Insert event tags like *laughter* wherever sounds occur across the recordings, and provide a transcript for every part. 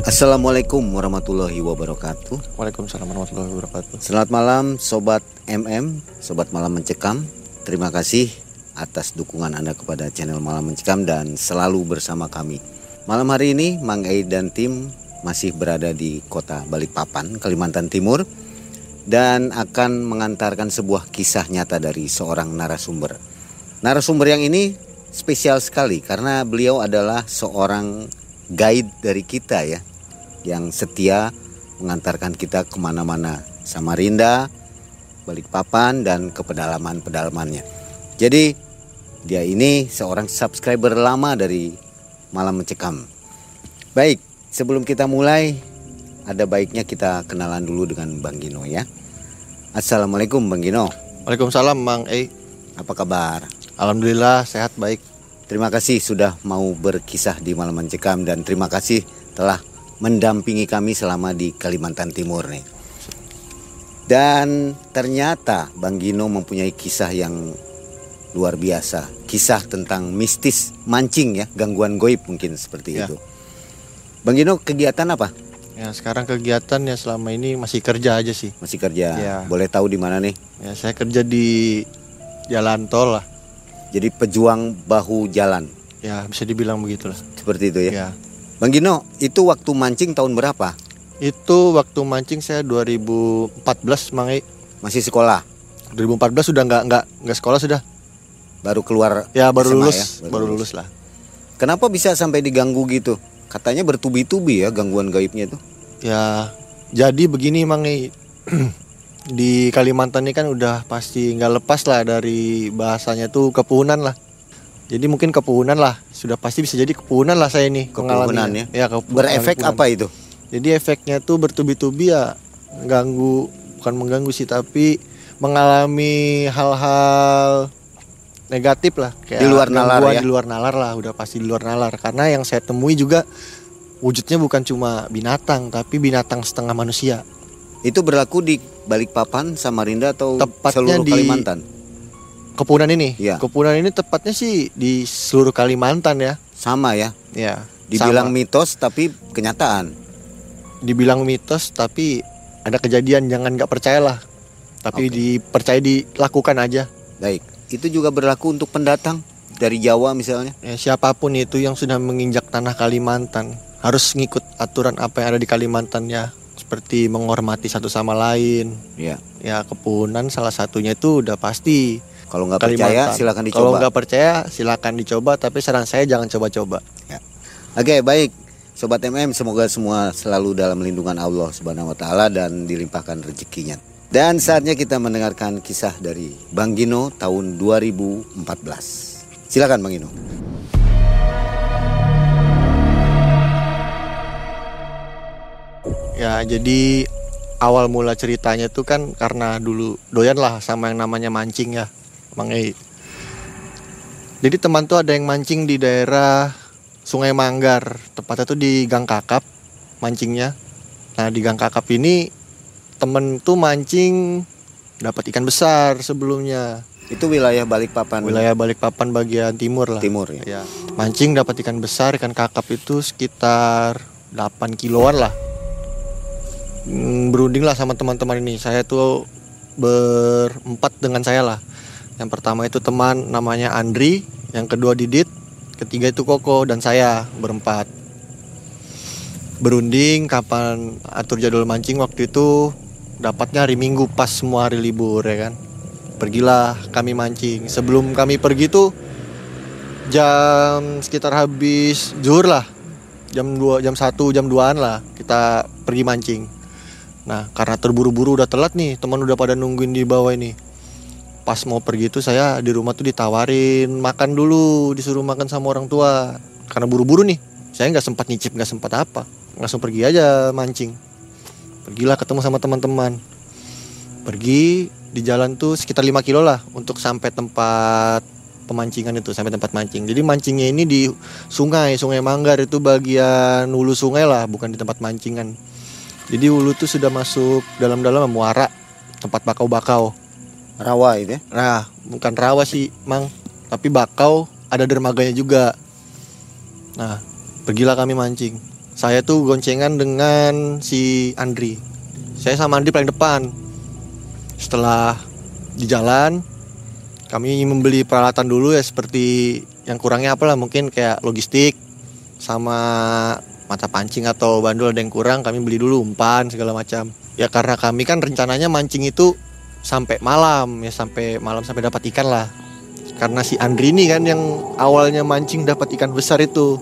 Assalamualaikum warahmatullahi wabarakatuh. Waalaikumsalam warahmatullahi wabarakatuh. Selamat malam Sobat MM, Sobat Malam Mencekam. Terima kasih atas dukungan Anda kepada channel Malam Mencekam dan selalu bersama kami. Malam hari ini Mang Ei dan tim masih berada di kota Balikpapan, Kalimantan Timur dan akan mengantarkan sebuah kisah nyata dari seorang narasumber. Narasumber yang ini spesial sekali karena beliau adalah seorang guide dari kita ya yang setia mengantarkan kita ke mana-mana Samarinda, Balikpapan dan ke pedalaman-pedalamannya. Jadi dia ini seorang subscriber lama dari Malam Mencekam. Baik, sebelum kita mulai ada baiknya kita kenalan dulu dengan Bang Gino ya. Assalamualaikum Bang Gino. Waalaikumsalam Mang E. Apa kabar? Alhamdulillah sehat baik. Terima kasih sudah mau berkisah di Malam Mencekam dan terima kasih telah mendampingi kami selama di Kalimantan Timur nih. Dan ternyata Bang Gino mempunyai kisah yang luar biasa. Kisah tentang mistis mancing ya, gangguan goib mungkin seperti Ya. itu. Bang Gino kegiatan apa? Ya sekarang kegiatan ya selama ini masih kerja aja sih. Masih kerja. Ya. Boleh tahu di mana nih? Ya saya kerja di jalan tol lah. Jadi pejuang bahu jalan. Ya bisa dibilang begitulah. Seperti itu ya. Ya. Bang Gino, itu waktu mancing tahun berapa? Itu waktu mancing saya 2014 Mang E. Masih sekolah? 2014 sudah nggak nggak nggak sekolah sudah. Baru keluar Ya baru SMA lulus, ya? baru lulus lah. Kenapa bisa sampai diganggu gitu? Katanya bertubi-tubi ya gangguan gaibnya itu. Ya jadi begini Mang E. *clears throat* di Kalimantan ini kan udah pasti nggak lepas lah dari bahasanya tuh kepuhunan lah. Jadi mungkin kepuhunan lah, sudah pasti bisa jadi kepuhunan lah saya ini Kepuhunan mengalaminya. ya. kepu- Berefek kepuhunan. apa itu? Jadi efeknya tuh bertubi-tubi ya ganggu bukan mengganggu sih tapi mengalami hal-hal negatif lah kayak Di luar nalar ya? di luar nalar lah udah pasti di luar nalar karena yang saya temui juga wujudnya bukan cuma binatang tapi binatang setengah manusia Itu berlaku di Balikpapan, Samarinda atau Tepatnya seluruh di- Kalimantan? kepunan ini Iya. kepunan ini tepatnya sih di seluruh Kalimantan ya Sama ya. ya Dibilang sama. mitos tapi kenyataan. dibilang mitos tapi ada kejadian jangan nggak percayalah tapi Oke. dipercaya dilakukan aja Baik. Itu juga berlaku untuk pendatang dari Jawa misalnya. ya, siapa pun itu yang sudah menginjak tanah Kalimantan harus ngikut aturan apa yang ada di Kalimantan ya seperti menghormati satu sama lain Ya. ya kepunan salah satunya itu udah pasti Kalau nggak percaya silakan kalau dicoba. nggak percaya silakan dicoba tapi saran saya jangan coba-coba Oke, baik. Sobat MM, semoga semua selalu dalam lindungan Allah Subhanahu wa taala dan dilimpahkan rezekinya. Dan saatnya kita mendengarkan kisah dari Bang Gino tahun 2014. Silakan Bang Gino. Ya jadi awal mula ceritanya tuh kan karena dulu doyan lah sama yang namanya mancing ya Mang Ei. Jadi teman tuh ada yang mancing di daerah Sungai Manggar, tepatnya tuh di Gang Kakap mancingnya. Nah di Gang Kakap ini temen tuh mancing dapat ikan besar sebelumnya. Itu wilayah Balikpapan Wilayah Balikpapan bagian timur lah. timur ya. Ya, mancing dapat ikan besar, ikan kakap itu sekitar 8 kiloan lah. Hmm, berunding lah sama teman-teman ini. Saya tuh berempat dengan saya lah. Yang pertama itu teman namanya Andri, yang kedua Didit, ketiga itu Koko dan saya berempat. Berunding kapan atur jadwal mancing waktu itu dapatnya hari Minggu pas semua hari libur ya kan. pergilah kami mancing sebelum kami pergi tuh jam sekitar habis zuhur lah jam 2 jam 1 jam 2an lah kita pergi mancing nah karena terburu-buru udah telat nih teman udah pada nungguin di bawah ini. Pas mau pergi tuh saya di rumah tuh ditawarin makan dulu disuruh makan sama orang tua. Karena buru-buru nih saya nggak sempat nyicip nggak sempat apa. Langsung pergi aja mancing. Pergilah ketemu sama teman-teman. Pergi di jalan tuh sekitar 5 kilo lah untuk sampai tempat pemancingan itu sampai tempat mancing. Jadi mancingnya ini di sungai, Sungai Manggar itu bagian hulu sungai lah, bukan di tempat mancingan. Jadi hulu tuh sudah masuk dalam-dalam muara tempat bakau-bakau. Rawa itu ya? Nah, bukan rawa sih, Mang, tapi bakau ada dermaganya juga. Nah, pergilah kami mancing. Saya tuh goncengan dengan si Andri. Saya sama Andri paling depan. Setelah di jalan, kami membeli peralatan dulu ya seperti yang kurangnya apalah mungkin kayak logistik sama mata pancing atau bandul ada yang kurang kami beli dulu umpan segala macam. Ya karena kami kan rencananya mancing itu sampai malam ya sampai malam sampai dapat ikan lah. Karena si Andri ini kan yang awalnya mancing dapat ikan besar itu.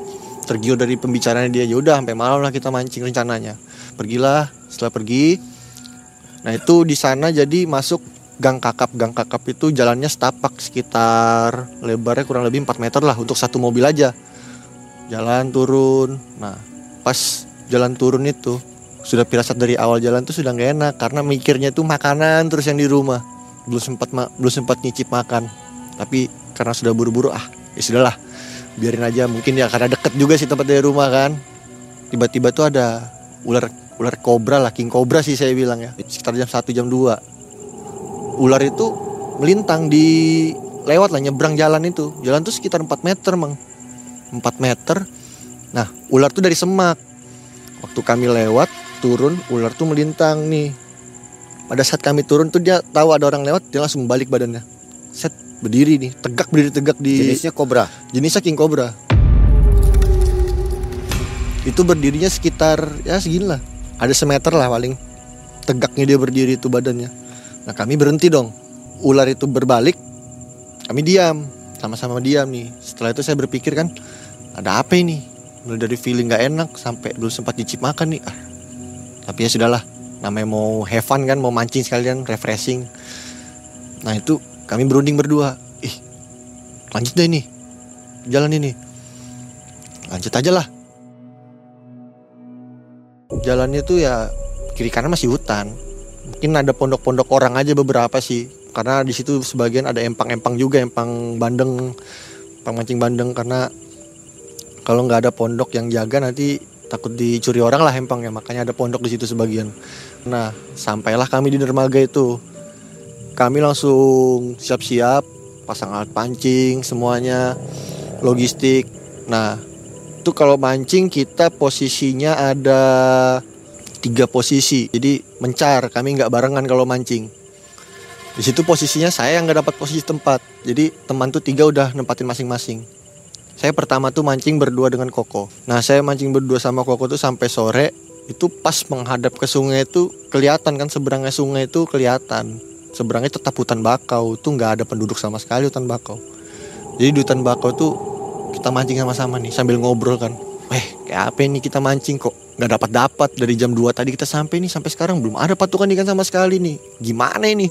Tergiur dari pembicaraan dia ya udah sampai malam lah kita mancing rencananya. Pergilah setelah pergi nah itu di sana jadi masuk gang kakap. Gang kakap itu jalannya setapak sekitar lebarnya kurang lebih 4 meter lah untuk satu mobil aja. Jalan turun nah pas jalan turun itu sudah pirasat dari awal jalan tuh sudah nggak enak karena mikirnya tuh makanan terus yang di rumah. Belum sempat belum sempat nyicip makan. Tapi karena sudah buru-buru ah ya sudahlah biarin aja. Mungkin ya karena deket juga sih tempat dari rumah kan. Tiba-tiba tuh ada ular ular kobra lah king kobra sih saya bilang ya. Sekitar jam 1 jam 2 ular itu melintang di lewat lah nyebrang jalan itu. Jalan tuh sekitar 4 meter mang. 4 meter nah ular tuh dari semak. Waktu kami lewat turun ular tuh melintang nih. Pada saat kami turun tuh dia tahu ada orang lewat dia langsung balik badannya. Set berdiri nih tegak berdiri tegak di jenisnya kobra? Jenisnya king cobra itu berdirinya sekitar ya segini lah. Ada semeter lah paling. Tegaknya dia berdiri itu badannya. Nah kami berhenti dong. Ular itu berbalik, kami diam, sama-sama diam nih. Setelah itu saya berpikir kan, ada apa ini? Mulai dari feeling gak enak sampai belum sempat dicip makan nih. Ah, tapi ya sudahlah, namanya mau have fun kan, mau mancing sekalian, refreshing. Nah itu kami berunding berdua. Ih, lanjut deh nih, jalan ini. Lanjut aja lah. Jalannya tuh ya kiri kanan masih hutan, mungkin ada pondok-pondok orang aja beberapa sih karena di situ sebagian ada empang-empang juga empang bandeng empang mancing bandeng karena kalau nggak ada pondok yang jaga nanti takut dicuri orang lah empang ya. Makanya ada pondok di situ sebagian. Nah sampailah kami di dermaga itu. Kami langsung siap-siap pasang alat pancing semuanya logistik. Nah itu kalau mancing kita posisinya ada tiga posisi. Jadi mencar kami nggak barengan kalau mancing. Di situ posisinya saya yang nggak dapat posisi tempat. Jadi teman tuh tiga udah nempatin masing-masing saya pertama tuh mancing berdua dengan Koko. Nah saya mancing berdua sama Koko tuh sampai sore itu pas menghadap ke sungai itu kelihatan kan seberangnya sungai itu kelihatan. Seberangnya tetap hutan bakau tuh nggak ada penduduk sama sekali hutan bakau. Jadi di hutan bakau tuh kita mancing sama-sama nih sambil ngobrol kan. Eh kayak apa ini kita mancing kok nggak dapat dapat dari jam 2 tadi kita sampai nih sampai sekarang belum ada patukan ikan sama sekali nih. Gimana ini?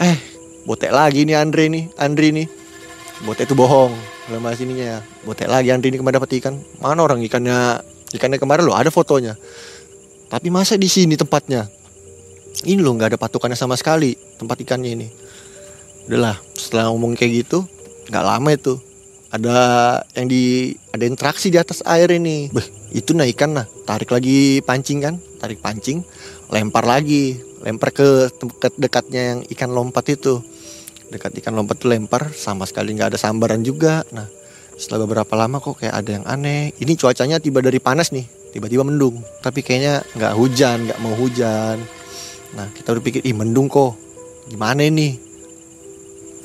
Eh botek lagi nih Andre nih Andre nih botek itu bohong. Dalam bahasa ininya. Ya botek lagi Andre ini kemarin dapat ikan. Mana orang ikannya? Ikannya kemarin lo ada fotonya. Tapi masa di sini tempatnya? Ini lo nggak ada patukannya sama sekali tempat ikannya ini. Udahlah setelah ngomong kayak gitu nggak lama itu ada yang di ada interaksi di atas air ini. Beh, itu nah ikan nah tarik lagi pancing kan? Tarik pancing lempar lagi lempar ke dekat dekatnya yang ikan lompat itu dekat ikan lompat tuh lempar sama sekali nggak ada sambaran juga. Nah setelah beberapa lama kok kayak ada yang aneh. Ini cuacanya tiba dari panas nih tiba-tiba mendung. Tapi kayaknya nggak hujan nggak mau hujan. Nah kita berpikir ih mendung kok. Gimana ini?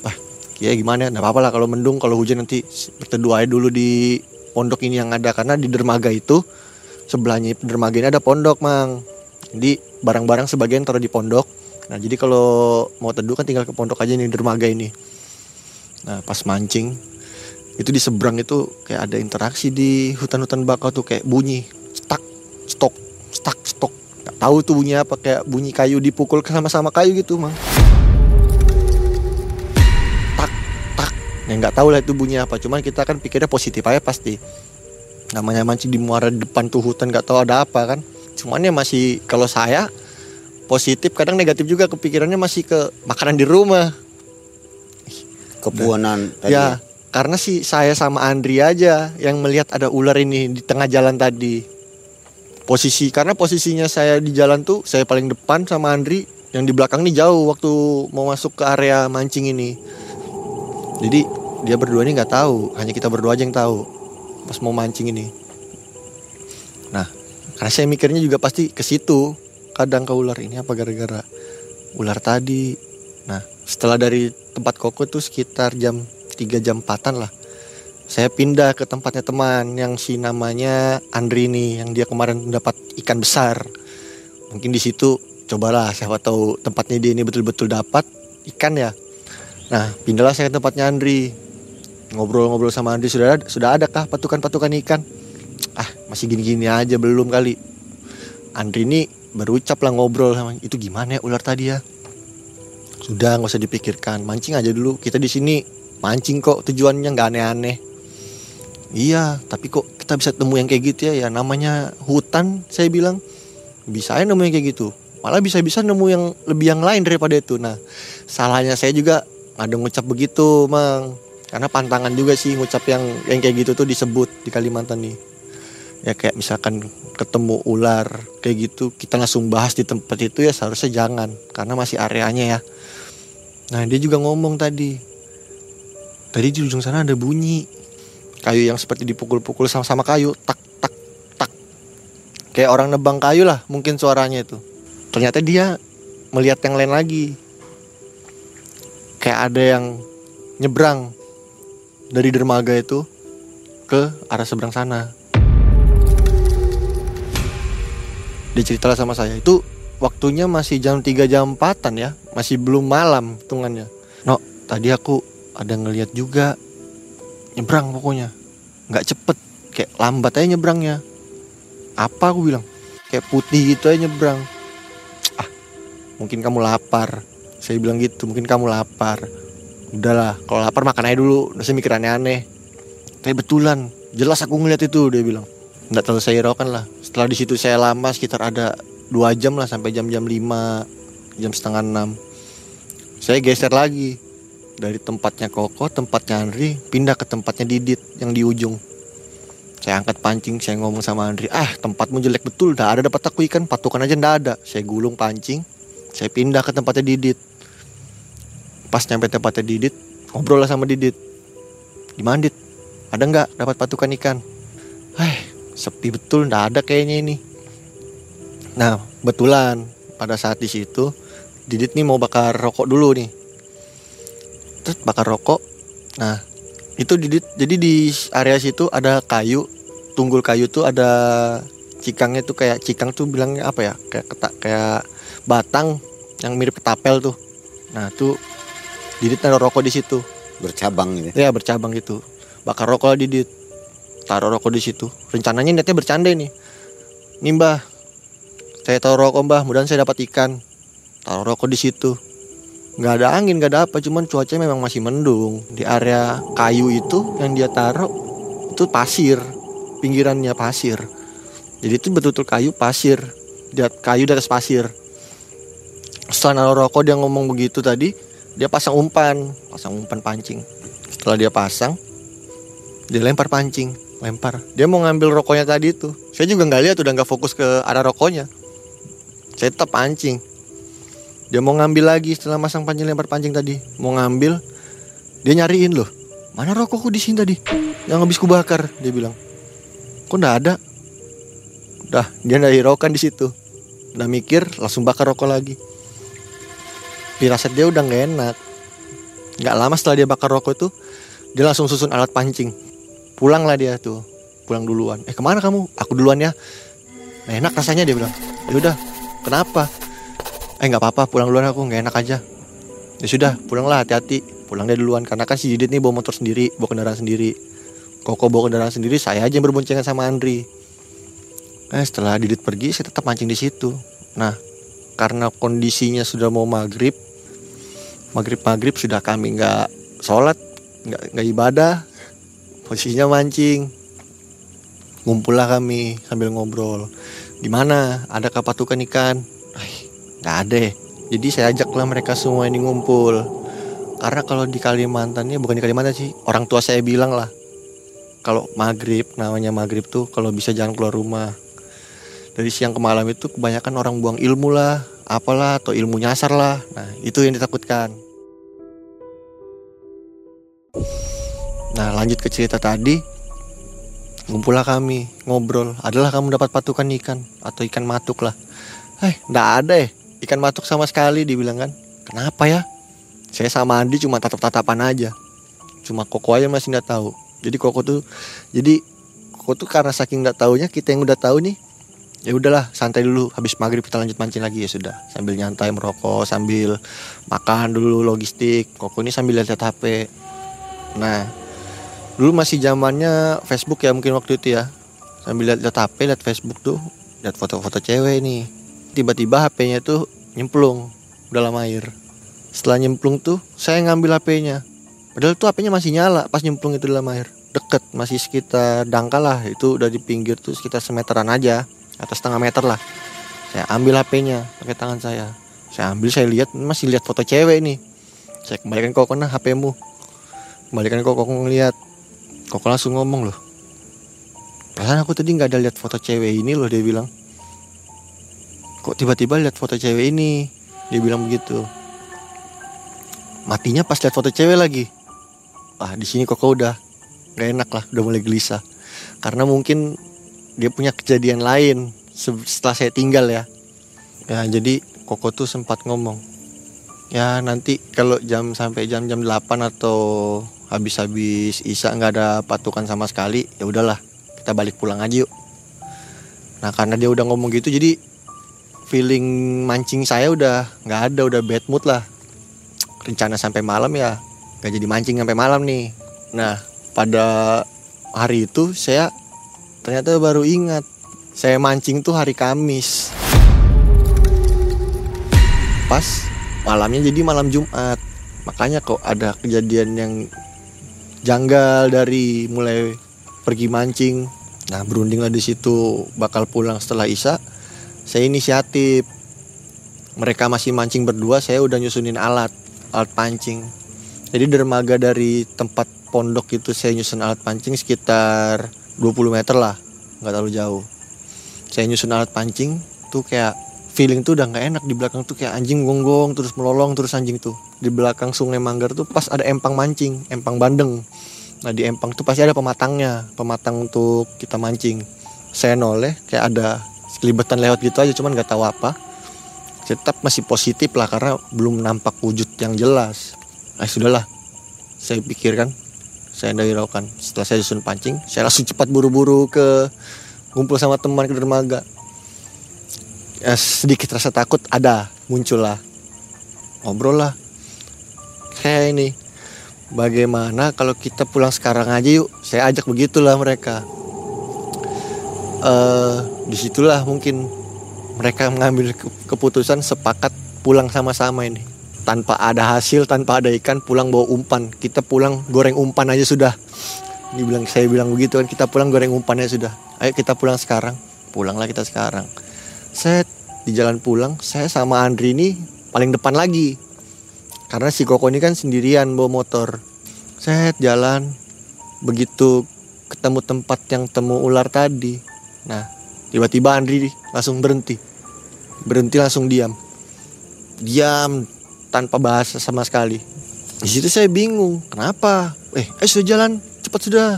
Wah ya gimana? Nggak apa-apa lah kalau mendung. Kalau hujan nanti berteduh aja dulu di pondok ini yang ada. Karena di dermaga itu sebelahnya dermaga ini ada pondok mang. Jadi barang-barang sebagian taruh di pondok Nah jadi kalau mau teduh kan tinggal ke pondok aja nih dermaga ini. Nah pas mancing itu di seberang itu kayak ada interaksi di hutan-hutan bakau tuh kayak bunyi stak stok stak stok. Gak tahu tuh bunyi apa kayak bunyi kayu dipukul sama-sama kayu gitu mang. Tak tak. Ya nggak tahu lah itu bunyi apa cuman kita kan pikirnya positif aja pasti. Namanya mancing di muara depan tuh hutan nggak tahu ada apa kan. Cuman ya masih kalau saya positif kadang negatif juga kepikirannya masih ke makanan di rumah. Kepuanan tadi. ya karena sih saya sama Andri aja yang melihat ada ular ini di tengah jalan tadi. Posisi karena posisinya saya di jalan tuh saya paling depan sama Andri yang di belakang nih jauh waktu mau masuk ke area mancing ini. Jadi dia berdua ini nggak tahu hanya kita berdua aja yang tahu pas mau mancing ini. Nah karena saya mikirnya juga pasti ke situ kadang ke ular ini apa gara-gara ular tadi. Nah setelah dari tempat koko tuh sekitar jam 3 jam 4 lah saya pindah ke tempatnya teman yang si namanya Andri nih yang dia kemarin dapat ikan besar. Mungkin di situ cobalah siapa tahu tempatnya dia ini betul-betul dapat ikan ya. Nah pindahlah saya ke tempatnya Andri. Ngobrol-ngobrol sama Andri sudah ada, sudah ada kah patukan-patukan ikan? Ah masih gini-gini aja belum kali Andri ini berucap lah ngobrol sama itu gimana ya ular tadi ya sudah nggak usah dipikirkan mancing aja dulu kita di sini mancing kok tujuannya nggak aneh-aneh Iya, tapi kok kita bisa temu yang kayak gitu ya? Ya namanya hutan, saya bilang bisa aja nemu yang kayak gitu. Malah bisa-bisa nemu yang lebih yang lain daripada itu. Nah, salahnya saya juga ada ngucap begitu, mang. Karena pantangan juga sih ngucap yang yang kayak gitu tuh disebut di Kalimantan nih. Ya kayak misalkan ketemu ular kayak gitu, kita langsung bahas di tempat itu ya seharusnya jangan, karena masih areanya ya. Nah dia juga ngomong tadi, tadi di ujung sana ada bunyi, kayu yang seperti dipukul-pukul sama-sama kayu tak tak tak. Kayak orang nebang kayu lah mungkin suaranya itu. Ternyata dia melihat yang lain lagi. Kayak ada yang nyebrang dari dermaga itu ke arah seberang sana dia cerita sama saya. Itu waktunya masih jam 3 jam 4 ya. Masih belum malam hitungannya. No tadi aku ada ngeliat juga nyebrang pokoknya. Nggak cepet kayak lambat aja nyebrangnya. Apa aku bilang? Kayak putih gitu aja nyebrang. Ah mungkin kamu lapar. Saya bilang gitu mungkin kamu lapar. Udahlah kalau lapar makan aja dulu. Saya mikir aneh-aneh. Tapi betulan jelas aku ngeliat itu dia bilang. Nggak terlalu saya hiraukan lah setelah di situ saya lama sekitar ada dua jam lah sampai jam-jam 5 jam setengah enam saya geser lagi dari tempatnya Koko, tempatnya Andri, pindah ke tempatnya Didit yang di ujung. Saya angkat pancing, saya ngomong sama Andri, ah tempatmu jelek betul, dah ada dapat aku ikan, patukan aja ndak ada. Saya gulung pancing, saya pindah ke tempatnya Didit. Pas nyampe tempatnya Didit, ngobrol lah sama Didit. Gimana Dit? Ada nggak dapat patukan ikan? Eh, sepi betul, ndak ada kayaknya ini. Nah, betulan pada saat di situ Didit nih mau bakar rokok dulu nih. Terus bakar rokok. Nah itu di jadi di area situ ada kayu tunggul kayu tuh ada cikangnya tuh kayak cikang tuh bilangnya apa ya? Kayak ketak kayak batang yang mirip ketapel tuh. Nah tuh Didit taruh rokok di situ. Bercabang gitu. ya? Bercabang gitu. Bakar rokok Didit taruh rokok di situ. Rencananya niatnya bercanda nih mbah. Saya taruh rokok mbah. Mudah saya dapat ikan. Taruh rokok di situ. Nggak ada angin nggak ada apa cuman cuaca memang masih mendung. Di area kayu itu yang dia taruh itu pasir. Pinggirannya pasir. Jadi itu betul-betul kayu pasir. Dia kayu atas pasir. Setelah naruh rokok dia ngomong begitu tadi dia pasang umpan. Pasang umpan pancing. Setelah dia pasang dia lempar pancing lempar. Dia mau ngambil rokoknya tadi itu. Saya juga nggak lihat udah nggak fokus ke arah rokoknya. Saya tetap pancing. Dia mau ngambil lagi setelah masang pancing lempar pancing tadi. Mau ngambil dia nyariin loh. Mana rokokku di sini tadi? Yang habis kubakar dia bilang. Kok ndak ada? Dah dia ndak hiraukan di situ. Udah mikir langsung bakar rokok lagi. Firasat dia udah nggak enak. Nggak lama setelah dia bakar rokok itu dia langsung susun alat pancing pulang lah dia tuh. Pulang duluan. Eh ke mana kamu? Aku duluan ya. Nah, enak rasanya dia bilang. Ya udah kenapa? Eh nggak apa-apa pulang duluan aku nggak enak aja. Ya sudah pulanglah hati-hati. Pulang deh duluan karena kan si Didit nih bawa motor sendiri bawa kendaraan sendiri. Koko bawa kendaraan sendiri saya aja yang berboncengan sama Andri. Eh setelah Didit pergi saya tetap mancing di situ. Nah karena kondisinya sudah mau maghrib maghrib maghrib sudah kami nggak sholat nggak ibadah posisinya mancing. Ngumpullah kami sambil ngobrol. Gimana? Ada kapatukan ikan? Nggak ada. Jadi saya ajaklah mereka semua ini ngumpul. Karena kalau di Kalimantan ya bukan di Kalimantan sih orang tua saya bilang lah. Kalau maghrib namanya maghrib tuh kalau bisa jangan keluar rumah. Dari siang ke malam itu kebanyakan orang buang ilmu lah apalah atau ilmu nyasar lah. Nah itu yang ditakutkan nah lanjut ke cerita tadi. Ngumpullah kami ngobrol. Adalah kamu dapat patukan ikan atau ikan matuk lah. Eh nggak ada ya ikan matuk sama sekali dibilang kan. Kenapa ya? Saya sama Andi cuma tatap-tatapan aja. Cuma Koko aja masih nggak tahu. Jadi Koko tuh jadi Koko tuh karena saking nggak taunya kita yang udah tahu nih ya udahlah santai dulu. Habis maghrib kita lanjut mancing lagi ya sudah. Sambil nyantai merokok sambil makan dulu logistik. Koko ini sambil lihat HP nah dulu masih zamannya Facebook ya mungkin waktu itu ya sambil lihat HP lihat Facebook tuh lihat foto-foto cewek nih tiba-tiba HP-nya tuh nyemplung dalam air. Setelah nyemplung tuh saya ngambil HP-nya. Padahal tuh HP-nya masih nyala pas nyemplung itu dalam air. Deket masih sekitar dangkal lah itu udah di pinggir tuh sekitar semeteran aja atau setengah meter lah. Saya ambil HP-nya pakai tangan saya. Saya ambil saya lihat masih lihat foto cewek nih. Saya kembalikan kok kena HP-mu. Kembalikan kok kok ngeliat. Kok langsung ngomong loh. Perasaan aku tadi nggak ada lihat foto cewek ini loh dia bilang. Kok tiba-tiba lihat foto cewek ini? Dia bilang begitu. Matinya pas lihat foto cewek lagi. Ah di sini kok udah gak enak lah udah mulai gelisah. Karena mungkin dia punya kejadian lain setelah saya tinggal ya. Ya jadi Koko tuh sempat ngomong ya nanti kalau jam sampai jam-jam 8 atau habis-habis Isa nggak ada patukan sama sekali ya udahlah kita balik pulang aja yuk. Nah karena dia udah ngomong gitu jadi feeling mancing saya udah nggak ada udah bad mood lah. Rencana sampai malam ya nggak jadi mancing sampai malam nih. Nah pada hari itu saya ternyata baru ingat saya mancing tuh hari Kamis. Pas malamnya jadi malam Jumat. Makanya kok ada kejadian yang janggal dari mulai pergi mancing. Nah berunding lah di situ bakal pulang setelah Isya. Saya inisiatif. Mereka masih mancing berdua saya udah nyusunin alat alat pancing. Jadi dermaga dari tempat pondok itu saya nyusun alat pancing sekitar 20 meter lah nggak terlalu jauh. Saya nyusun alat pancing tuh kayak feeling tuh udah nggak enak di belakang tuh kayak anjing gonggong terus melolong terus anjing tuh. Di belakang sungai Manggar tuh pas ada empang mancing empang bandeng. Nah di empang tuh pasti ada pematangnya pematang untuk kita mancing. Saya noleh kayak ada kelibetan lewat gitu aja cuman nggak tahu apa. Tetap masih positif lah karena belum nampak wujud yang jelas. Nah sudahlah. Saya pikirkan saya hiraukan. Setelah saya susun pancing saya langsung cepat buru-buru ke ngumpul sama teman ke dermaga ya, sedikit rasa takut ada muncul lah. Ngobrol lah. Kayak ini bagaimana kalau kita pulang sekarang aja yuk? Saya ajak begitulah mereka. Uh, di situlah mungkin mereka mengambil keputusan sepakat pulang sama-sama ini. Tanpa ada hasil tanpa ada ikan pulang bawa umpan. Kita pulang goreng umpan aja sudah. Dibilang saya bilang begitu kan kita pulang goreng umpannya sudah. Ayo kita pulang sekarang. Pulanglah kita sekarang set di jalan pulang saya sama Andri ini paling depan lagi. Karena si Koko ini kan sendirian bawa motor. Set jalan begitu ketemu tempat yang temu ular tadi. Nah tiba-tiba Andri langsung berhenti. Berhenti langsung diam. Diam tanpa bahasa sama sekali. Di situ saya bingung kenapa? Eh sudah jalan cepat sudah.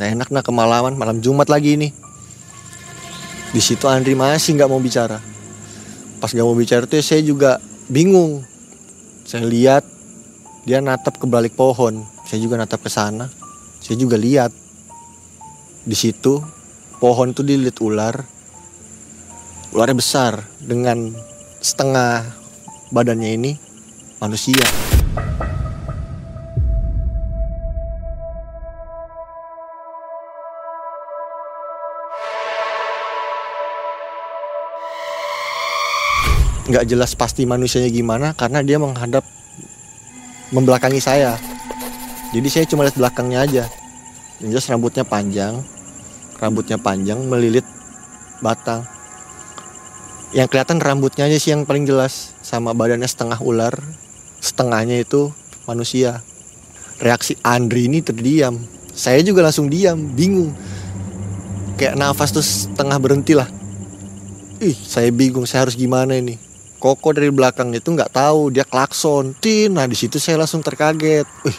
Nah enak nah kemalaman malam Jumat lagi ini di situ Andri masih nggak mau bicara. Pas gak mau bicara tuh saya juga bingung. Saya lihat dia natap ke balik pohon. Saya juga natap ke sana. Saya juga lihat. Di situ pohon tuh dililit ular. Ularnya besar dengan setengah badannya ini manusia. Nggak jelas pasti manusianya gimana karena dia menghadap membelakangi saya. Jadi saya cuma lihat belakangnya aja. Yang jelas rambutnya panjang rambutnya panjang melilit batang. Yang kelihatan rambutnya aja sih yang paling jelas sama badannya setengah ular setengahnya itu manusia. Reaksi Andri ini terdiam. Saya juga langsung diam bingung. Kayak nafas tuh setengah berhenti lah ih saya bingung saya harus gimana ini Koko dari belakang itu nggak tahu dia klakson. Tin nah di situ saya langsung terkaget. Wih,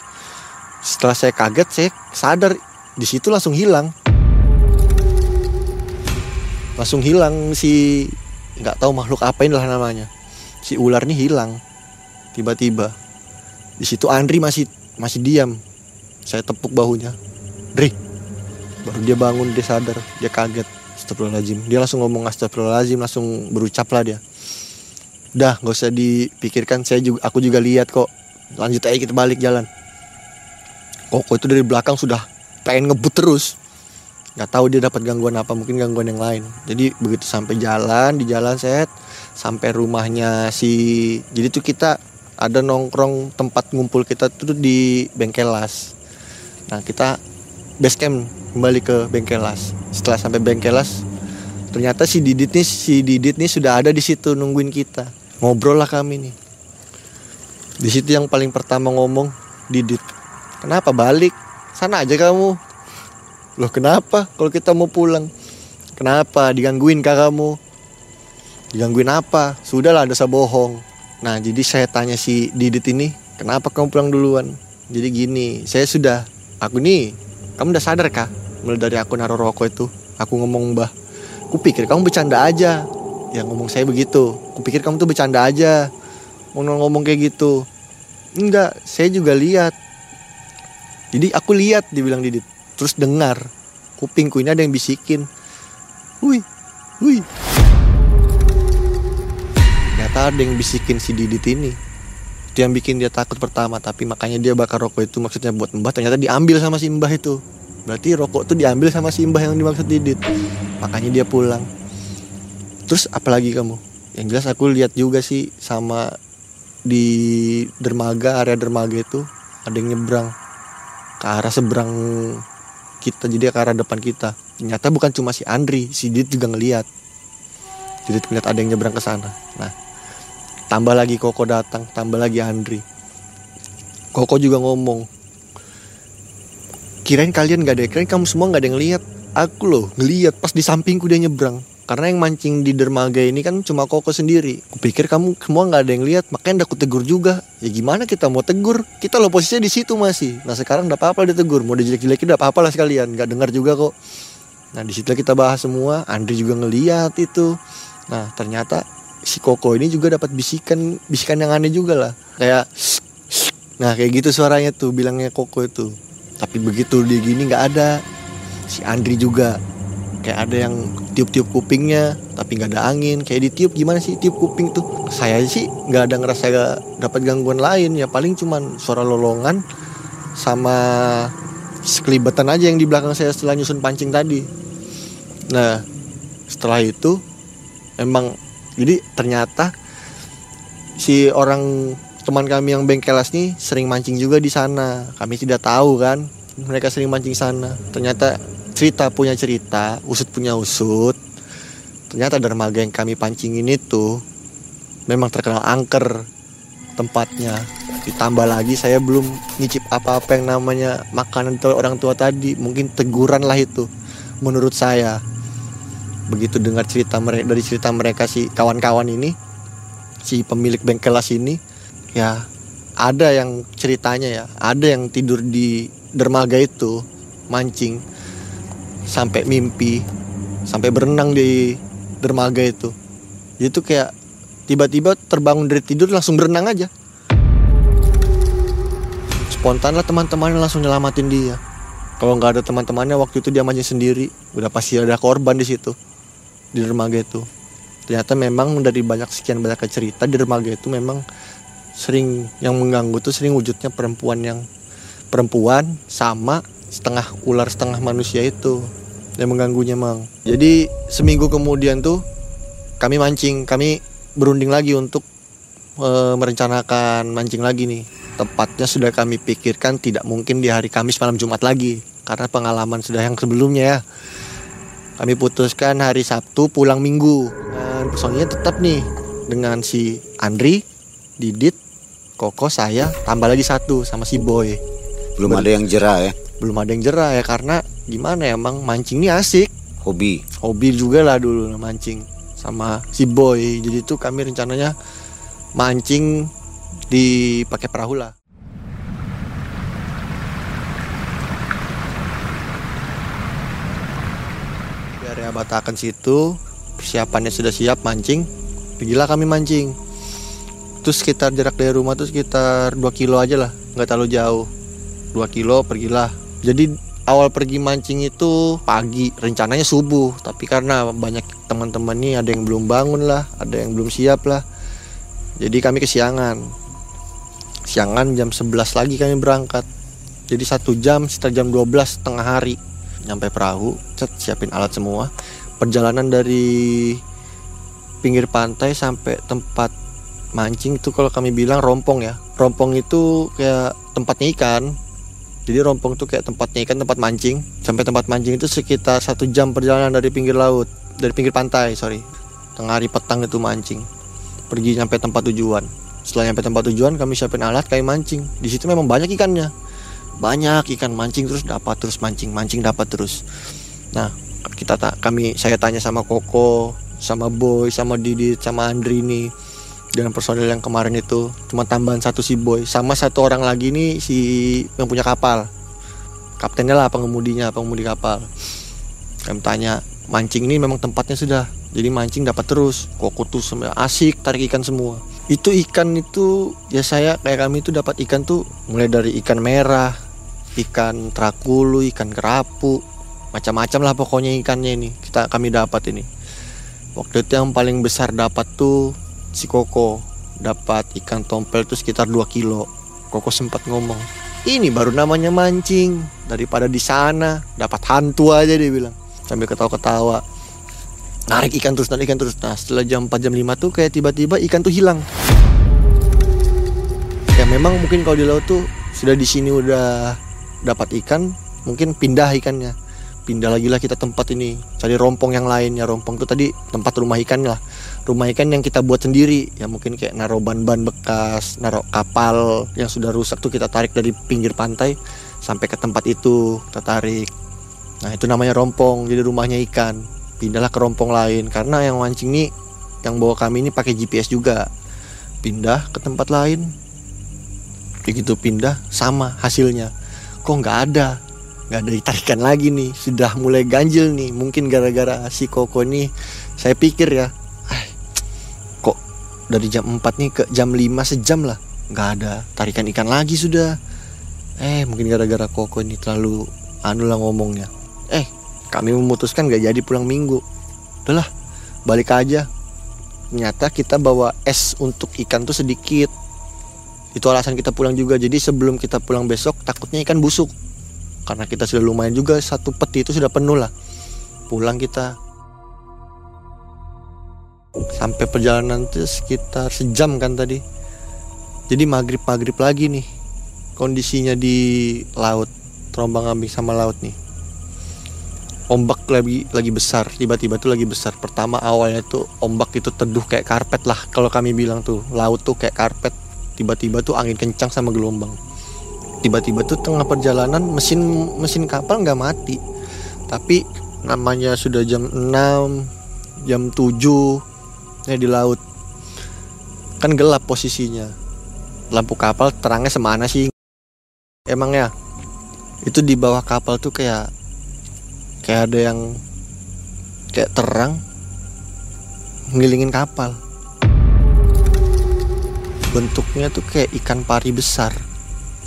setelah saya kaget saya sadar di situ langsung hilang. Langsung hilang si nggak tahu makhluk apa inilah namanya. Si ular ini hilang tiba-tiba. Di situ Andri masih masih diam. Saya tepuk bahunya. Dri. Baru dia bangun dia sadar dia kaget. Astagfirullahaladzim. Dia langsung ngomong astagfirullahaladzim Langsung berucap lah dia Udah gak usah dipikirkan. Saya juga Aku juga lihat kok. Lanjut aja kita balik jalan. Koko itu dari belakang sudah Pengen ngebut terus. Gak tahu dia dapat gangguan apa Mungkin gangguan yang lain. Jadi begitu sampai jalan Di jalan set Sampai rumahnya si Jadi tuh kita Ada nongkrong tempat ngumpul kita tuh di bengkel las. Nah kita base camp kembali ke bengkelas setelah sampai bengkelas ternyata si Didit nih si Didit nih sudah ada di situ nungguin kita ngobrol lah kami nih. Di situ yang paling pertama ngomong Didit kenapa balik? Sana aja kamu. Loh kenapa? Kalau kita mau pulang. Kenapa? Digangguin kak kamu? Digangguin apa? Sudahlah dosa bohong. Nah jadi saya tanya si Didit ini kenapa kamu pulang duluan? Jadi gini saya sudah aku nih kamu udah sadar kah? Mulai dari aku naruh rokok itu aku ngomong mbah aku pikir kamu bercanda aja yang ngomong saya begitu. Aku pikir kamu tuh bercanda aja. Ngomong ngomong kayak gitu. Enggak saya juga lihat. Jadi aku lihat dibilang Didit. Terus dengar. Kupingku ini ada yang bisikin. Hui hui ternyata ada yang bisikin si Didit ini. Itu yang bikin dia takut pertama tapi makanya dia bakar rokok itu maksudnya buat mbah ternyata diambil sama si mbah itu. Berarti rokok itu diambil sama si mbah yang dimaksud Didit. Makanya dia pulang terus apalagi kamu? Yang jelas aku lihat juga sih sama di dermaga area dermaga itu ada yang nyebrang ke arah seberang kita jadi ke arah depan kita. Ternyata bukan cuma si Andri si Didit juga ngelihat Didit ngeliat ada yang nyebrang ke sana. Nah tambah lagi Koko datang tambah lagi Andri. Koko juga ngomong kirain kalian gak ada kirain kamu semua gak ada yang lihat aku loh ngeliat pas di sampingku dia nyebrang karena yang mancing di dermaga ini kan cuma Koko sendiri. Kupikir kamu semua nggak ada yang lihat makanya aku tegur juga. Ya gimana kita mau tegur? Kita lo posisinya di situ masih. Nah sekarang udah apa-apa ditegur mau dijelek-jelekin udah apa-apa lah sekalian. Nggak dengar juga kok. Nah di situ kita bahas semua. Andri juga ngeliat itu. Nah ternyata si Koko ini juga dapat bisikan bisikan yang aneh juga lah. Kayak nah kayak gitu suaranya tuh bilangnya Koko itu. Tapi begitu dia gini nggak ada. Si Andri juga kayak ada yang tiup-tiup kupingnya tapi nggak ada angin. Kayak ditiup gimana sih tiup kuping tuh? Saya sih nggak ada ngerasa gak dapat gangguan lain. Ya paling cuman suara lolongan sama sekelibetan aja yang di belakang saya setelah nyusun pancing tadi. Nah setelah itu emang jadi ternyata si orang teman kami yang bengkelas nih sering mancing juga di sana. Kami tidak tahu kan mereka sering mancing sana. Ternyata cerita punya cerita, usut punya usut. Ternyata dermaga yang kami pancing ini tuh memang terkenal angker tempatnya. Ditambah lagi saya belum nyicip apa-apa yang namanya makanan tuh orang tua tadi. Mungkin teguran lah itu menurut saya. Begitu dengar cerita mereka dari cerita mereka si kawan-kawan ini, si pemilik bengkelas ini, ya ada yang ceritanya ya, ada yang tidur di dermaga itu mancing sampai mimpi sampai berenang di dermaga itu. Itu kayak tiba-tiba terbangun dari tidur langsung berenang aja. Spontan lah teman-temannya langsung nyelamatin dia. Kalau nggak ada teman-temannya waktu itu dia mancing sendiri. Udah pasti ada korban di situ di dermaga itu. Ternyata memang dari banyak sekian banyak cerita di remaga itu memang sering yang mengganggu tuh sering wujudnya perempuan yang perempuan sama setengah ular setengah manusia itu yang mengganggunya mang jadi seminggu kemudian tuh kami mancing kami berunding lagi untuk e, merencanakan mancing lagi nih tepatnya sudah kami pikirkan tidak mungkin di hari Kamis malam Jumat lagi karena pengalaman sudah yang sebelumnya ya kami putuskan hari Sabtu pulang Minggu dan personilnya tetap nih dengan si Andri, Didit, Koko, saya tambah lagi satu sama si Boy. Belum Ber ada yang jerah ya? Belum ada yang jerah ya karena gimana ya emang mancing ini asik. Hobi. Hobi juga lah dulu mancing sama si Boy. Jadi tuh kami rencananya mancing di pakai perahu lah. area Batakan situ persiapannya sudah siap mancing pergilah kami mancing terus sekitar jarak dari rumah tuh sekitar 2 kilo aja lah nggak terlalu jauh 2 kilo pergilah jadi awal pergi mancing itu pagi rencananya subuh. Tapi karena banyak teman-teman nih ada yang belum bangun lah ada yang belum siap lah. Jadi kami kesiangan. Siangan jam 11 lagi kami berangkat. Jadi satu jam sekitar jam 12 tengah hari. Nyampe perahu cet siapin alat semua. Perjalanan dari pinggir pantai sampai tempat mancing itu kalau kami bilang rompong ya. Rompong itu kayak tempatnya ikan jadi rompong itu kayak tempatnya ikan tempat mancing. Sampai tempat mancing itu sekitar satu jam perjalanan dari pinggir laut dari pinggir pantai sorry. Tengah hari petang itu mancing. Pergi sampai tempat tujuan. Setelah sampai tempat tujuan kami siapin alat kami mancing. Di situ memang banyak ikannya. Banyak ikan mancing terus dapat terus mancing mancing dapat terus. Nah kita tak kami saya tanya sama Koko sama Boy sama Didi sama Andri nih dengan personil yang kemarin itu cuma tambahan satu si Boy. Sama satu orang lagi nih si yang punya kapal. Kaptennya lah pengemudinya pengemudi kapal. Kami tanya mancing ini memang tempatnya sudah. Jadi mancing dapat terus. Koko tuh semua asik tarik ikan semua. Itu ikan itu ya saya kayak kami itu dapat ikan tuh mulai dari ikan merah ikan trakulu, ikan kerapu, macam-macam lah pokoknya ikannya ini kita kami dapat ini. Waktu itu yang paling besar dapat tuh si Koko dapat ikan tompel tuh sekitar 2 kilo. Koko sempat ngomong, ini baru namanya mancing. Daripada di sana dapat hantu aja dia bilang. Sambil ketawa-ketawa. Narik ikan terus narik ikan terus. Nah setelah jam 4 jam 5 tuh kayak tiba-tiba ikan tuh hilang. Ya memang mungkin kalau di laut tuh sudah di sini udah dapat ikan mungkin pindah ikannya. Pindah lagi lah kita tempat ini. Cari rompong yang lain ya rompong itu tadi tempat rumah ikan lah rumah ikan yang kita buat sendiri. Ya mungkin kayak naruh ban-ban bekas naruh kapal yang sudah rusak tuh kita tarik dari pinggir pantai sampai ke tempat itu kita tarik. Nah itu namanya rompong. Jadi rumahnya ikan. Pindahlah ke rompong lain. Karena yang mancing ini yang bawa kami ini pakai GPS juga. Pindah ke tempat lain. Begitu pindah. Sama hasilnya. Kok nggak ada? Nggak ada ditarikan lagi nih. Sudah mulai ganjil nih. Mungkin gara-gara si koko nih. Saya pikir ya dari jam 4 nih ke jam 5 sejam lah. Nggak ada tarikan ikan lagi sudah. Eh mungkin gara-gara koko ini terlalu anu lah ngomongnya. Eh kami memutuskan gak jadi pulang minggu. Udahlah balik aja. Ternyata kita bawa es untuk ikan tuh sedikit. Itu alasan kita pulang juga. Jadi sebelum kita pulang besok takutnya ikan busuk. Karena kita sudah lumayan juga satu peti itu sudah penuh lah. Pulang kita sampai perjalanan itu sekitar sejam kan tadi. Jadi maghrib maghrib lagi nih kondisinya di laut terombang ambing sama laut nih. Ombak lagi lagi besar tiba-tiba tuh lagi besar. Pertama awalnya tuh ombak itu teduh kayak karpet lah kalau kami bilang tuh. Laut tuh kayak karpet tiba-tiba tuh angin kencang sama gelombang. Tiba-tiba tuh tengah perjalanan mesin mesin kapal nggak mati. Tapi namanya sudah jam 6 jam 7 ya di laut. Kan gelap posisinya. Lampu kapal terangnya semana sih? Emang ya? Itu di bawah kapal tuh kayak kayak ada yang kayak terang ngelilingin kapal. Bentuknya tuh kayak ikan pari besar.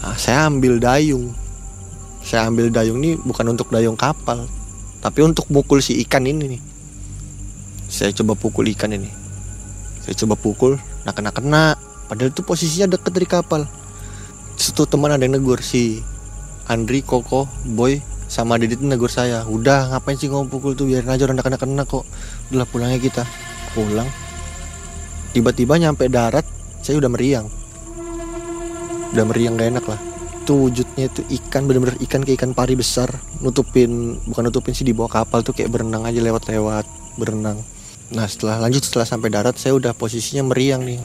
Nah, saya ambil dayung. Saya ambil dayung ini bukan untuk dayung kapal tapi untuk mukul si ikan ini nih. Saya coba pukul ikan ini saya coba pukul nah kena kena padahal itu posisinya deket dari kapal. Situ teman ada yang negur si Andri Koko Boy sama Didit negur saya udah ngapain sih ngomong pukul tuh? Biarin aja orang kena kena kok. Udah pulangnya kita. Pulang. Tiba-tiba nyampe darat saya udah meriang. Udah meriang gak enak lah. Itu wujudnya itu ikan bener-bener ikan kayak ikan pari besar. Nutupin bukan nutupin sih di bawah kapal tuh kayak berenang aja lewat-lewat berenang nah setelah lanjut setelah sampai darat saya udah posisinya meriang nih.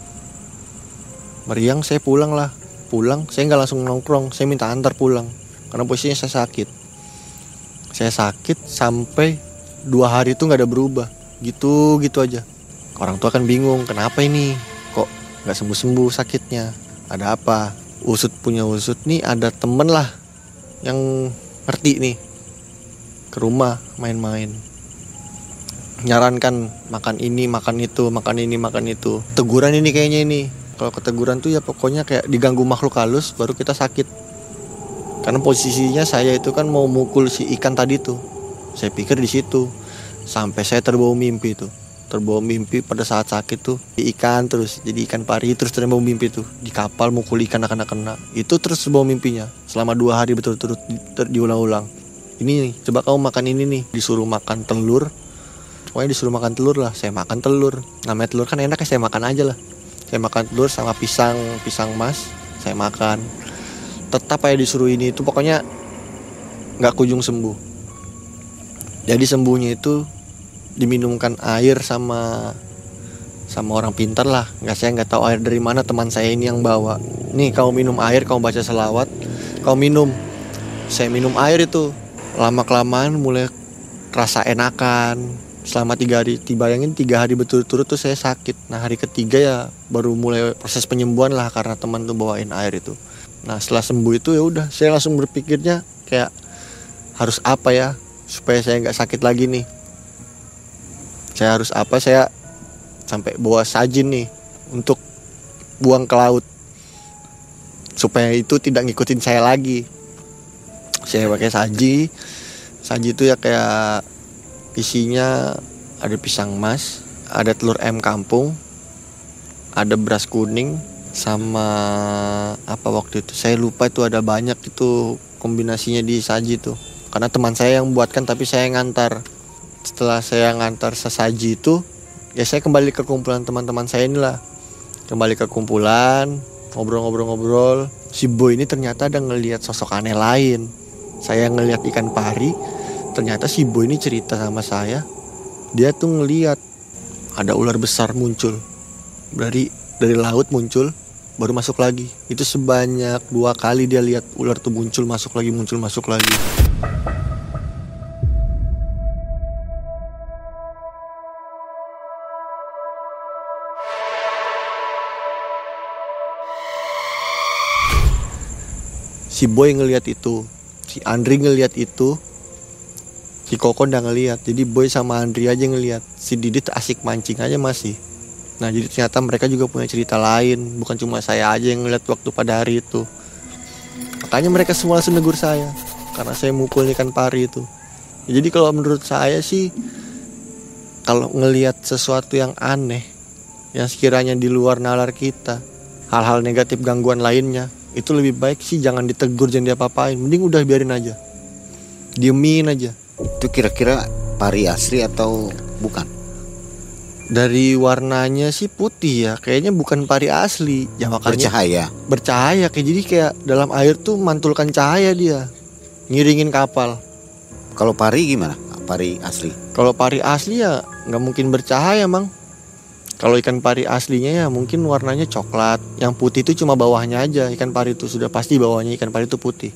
Meriang saya pulang lah. Pulang saya nggak langsung nongkrong. Saya minta antar pulang karena posisinya saya sakit. Saya sakit sampai dua hari itu nggak ada berubah. Gitu gitu aja. Orang tua kan bingung kenapa ini? Kok nggak sembuh sembuh sakitnya? Ada apa? Usut punya usut nih ada temen lah yang ngerti nih. Ke rumah main-main nyarankan makan ini makan itu makan ini makan itu. Teguran ini kayaknya ini. Kalau keteguran tuh ya pokoknya kayak diganggu makhluk halus baru kita sakit. Karena posisinya saya itu kan mau mukul si ikan tadi tuh. Saya pikir di situ. Sampai saya terbawa mimpi tuh. Terbawa mimpi pada saat sakit tuh. Di ikan terus jadi ikan pari terus terbawa mimpi tuh. Di kapal mukul ikan akan kena. Itu terus terbawa mimpinya. Selama dua hari betul-betul di, diulang-ulang. Ini nih coba kamu makan ini nih. Disuruh makan telur pokoknya disuruh makan telur lah. Saya makan telur. Namanya telur kan enak ya saya makan aja lah. Saya makan telur sama pisang pisang mas. Saya makan. Tetap aja disuruh ini. Itu pokoknya nggak kunjung sembuh. Jadi sembuhnya itu diminumkan air sama sama orang pintar lah. Nggak saya nggak tahu air dari mana teman saya ini yang bawa. Nih kau minum air kau baca selawat. Kau minum. Saya minum air itu. Lama kelamaan mulai rasa enakan selama tiga hari dibayangin tiga hari betul-betul tuh saya sakit. Nah hari ketiga ya baru mulai proses penyembuhan lah karena teman tuh bawain air itu. Nah setelah sembuh itu ya udah saya langsung berpikirnya kayak harus apa ya supaya saya nggak sakit lagi nih? Saya harus apa? Saya sampai bawa sajin nih untuk buang ke laut supaya itu tidak ngikutin saya lagi. Saya pakai saji. Saji itu ya kayak isinya ada pisang emas ada telur m kampung ada beras kuning sama apa waktu itu? Saya lupa itu ada banyak itu kombinasinya di saji tuh karena teman saya yang buatkan tapi saya ngantar. Setelah saya ngantar sesaji itu ya saya kembali ke kumpulan teman-teman saya inilah. Kembali ke kumpulan ngobrol-ngobrol-ngobrol. Si boy ini ternyata ada ngelihat sosok aneh lain. Saya ngelihat ikan pari ternyata si boy ini cerita sama saya. Dia tuh ngelihat ada ular besar muncul. Dari dari laut muncul baru masuk lagi. Itu sebanyak dua kali dia lihat ular tuh muncul masuk lagi muncul masuk lagi. Si boy ngelihat itu si Andri ngelihat itu si Koko udah ngelihat jadi boy sama Andri aja ngelihat si Didit asik mancing aja masih. Nah jadi ternyata mereka juga punya cerita lain. Bukan cuma saya aja yang ngeliat waktu pada hari itu. Makanya mereka semua langsung negur saya. Karena saya mukul ikan pari itu. Ya, jadi kalau menurut saya sih kalau ngelihat sesuatu yang aneh yang sekiranya di luar nalar kita hal-hal negatif gangguan lainnya itu lebih baik sih jangan ditegur jangan diapa-apain. Mending udah biarin aja. Diemin aja itu kira-kira pari asli atau bukan? Dari warnanya sih putih ya. Kayaknya bukan pari asli. Ya makanya bercahaya. Bercahaya. Kayak jadi kayak dalam air tuh mantulkan cahaya dia. Ngiringin kapal. Kalau pari gimana? Pari asli? Kalau pari asli ya nggak mungkin bercahaya mang. Kalau ikan pari aslinya ya mungkin warnanya coklat. Yang putih itu cuma bawahnya aja. Ikan pari itu sudah pasti bawahnya ikan pari itu putih.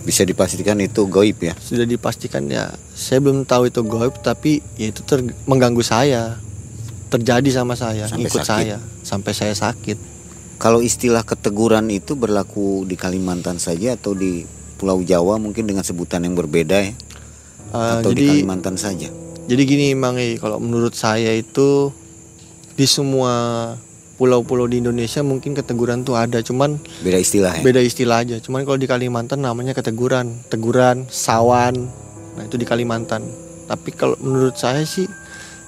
Bisa dipastikan itu goib ya? Sudah dipastikan ya. Saya belum tahu itu goib tapi ya itu ter mengganggu saya. Terjadi sama saya, Sampai ikut sakit. saya sampai saya sakit. Kalau istilah keteguran itu berlaku di Kalimantan saja atau di Pulau Jawa mungkin dengan sebutan yang berbeda ya? Uh, atau di jadi Kalimantan saja? jadi gini Mangi, kalau menurut saya itu di semua pulau-pulau di Indonesia mungkin keteguran tuh ada, cuman Beda istilah ya? beda istilah aja. Cuman kalau di Kalimantan namanya keteguran, teguran, sawan. Nah, itu di Kalimantan. Tapi kalau menurut saya sih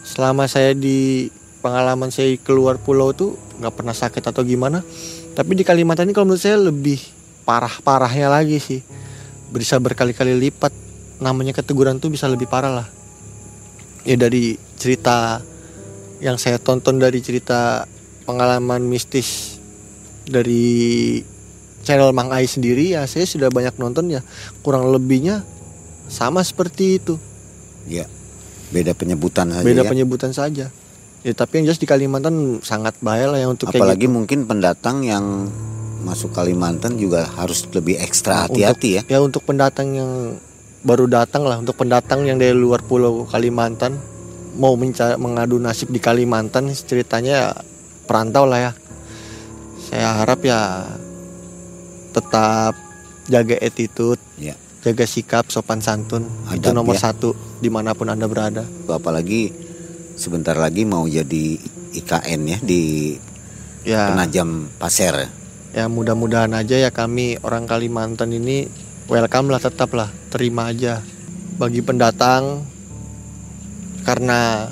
selama saya di pengalaman saya keluar pulau tuh nggak pernah sakit atau gimana tapi di Kalimantan ini kalau menurut saya lebih parah-parahnya lagi sih bisa berkali-kali lipat namanya keteguran tuh bisa lebih parah lah ya dari cerita yang saya tonton dari cerita pengalaman mistis dari channel Mang Ai sendiri ya saya sudah banyak nonton ya kurang lebihnya sama seperti itu Ya. Beda penyebutan saja beda ya. penyebutan saja ya tapi yang jelas di Kalimantan sangat bahaya lah ya untuk kayak Apalagi gitu. mungkin pendatang yang masuk Kalimantan juga harus lebih ekstra hati-hati ya. ya untuk pendatang yang baru datang lah untuk pendatang yang dari luar pulau Kalimantan mau mengadu nasib di Kalimantan ceritanya ya perantau lah ya saya harap ya tetap jaga attitude Ya. jaga sikap sopan santun itu Adab, nomor ya. satu di mana pun anda berada Apalagi sebentar lagi mau jadi IKN ya di ya Penajam Pasir. ya mudah-mudahan aja ya kami orang Kalimantan ini welcome lah tetap lah terima aja bagi pendatang karena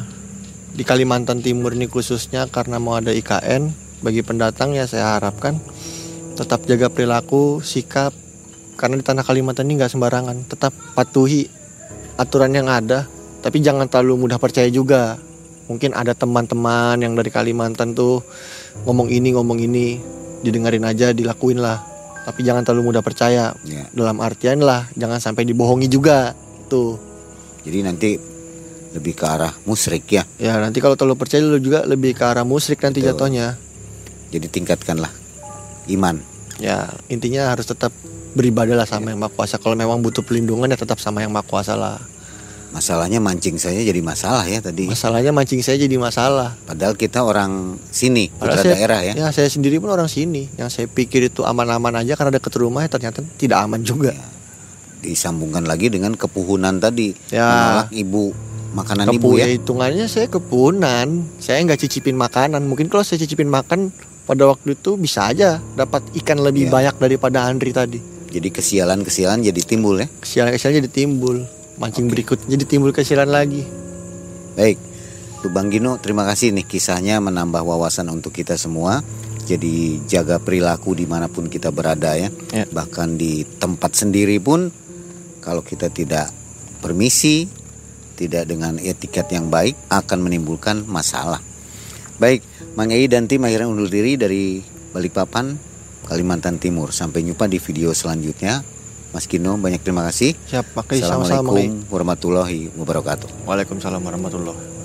di Kalimantan Timur ini khususnya karena mau ada IKN bagi pendatang ya saya harapkan tetap jaga perilaku sikap karena di tanah Kalimantan ini nggak sembarangan. Tetap patuhi aturan yang ada tapi jangan terlalu mudah percaya juga. Mungkin ada teman-teman yang dari Kalimantan tuh ngomong ini ngomong ini didengarin aja dilakuin lah. Tapi jangan terlalu mudah percaya. Ya. dalam artian lah jangan sampai dibohongi juga tuh. Jadi nanti lebih ke arah musrik ya. ya nanti kalau terlalu percaya lu juga lebih ke arah musrik nanti Betul. jatuhnya Jadi tingkatkanlah iman. ya intinya harus tetap beribadah lah sama yang maha kuasa kalau memang butuh perlindungan ya tetap sama yang maha kuasa lah Masalahnya mancing saya jadi masalah ya tadi. masalahnya mancing saya jadi masalah Padahal kita orang sini, putra saya- daerah ya. ya saya sendiri pun orang sini yang saya pikir itu aman-aman aja karena dekat rumah ya ternyata tidak aman juga Disambungkan lagi dengan kepuhunan tadi. Ya. Menolak ibu makanan ibu Kepu ya. ya hitungannya saya kepunan saya nggak cicipin makanan mungkin kalau saya cicipin makan pada waktu itu bisa aja dapat ikan lebih Ya. banyak daripada Andri tadi Jadi kesialan-kesialan jadi timbul ya. kesialan-kesialan jadi timbul mancing berikutnya jadi timbul kesialan lagi Baik, Tuh Bang Gino, terima kasih nih kisahnya menambah wawasan untuk kita semua. Jadi jaga perilaku di mana pun kita berada ya. Ya. Bahkan di tempat sendiri pun, kalau kita tidak permisi, tidak dengan etiket yang baik, akan menimbulkan masalah. Baik, Mang Ei dan tim akhirnya undur diri dari Balikpapan, Kalimantan Timur. Sampai jumpa di video selanjutnya. Mas Gino, banyak terima kasih. siap pakai sama-sama Mang Ei. Assalamualaikum warahmatullahi wabarakatuh. Waalaikumsalam warahmatullahi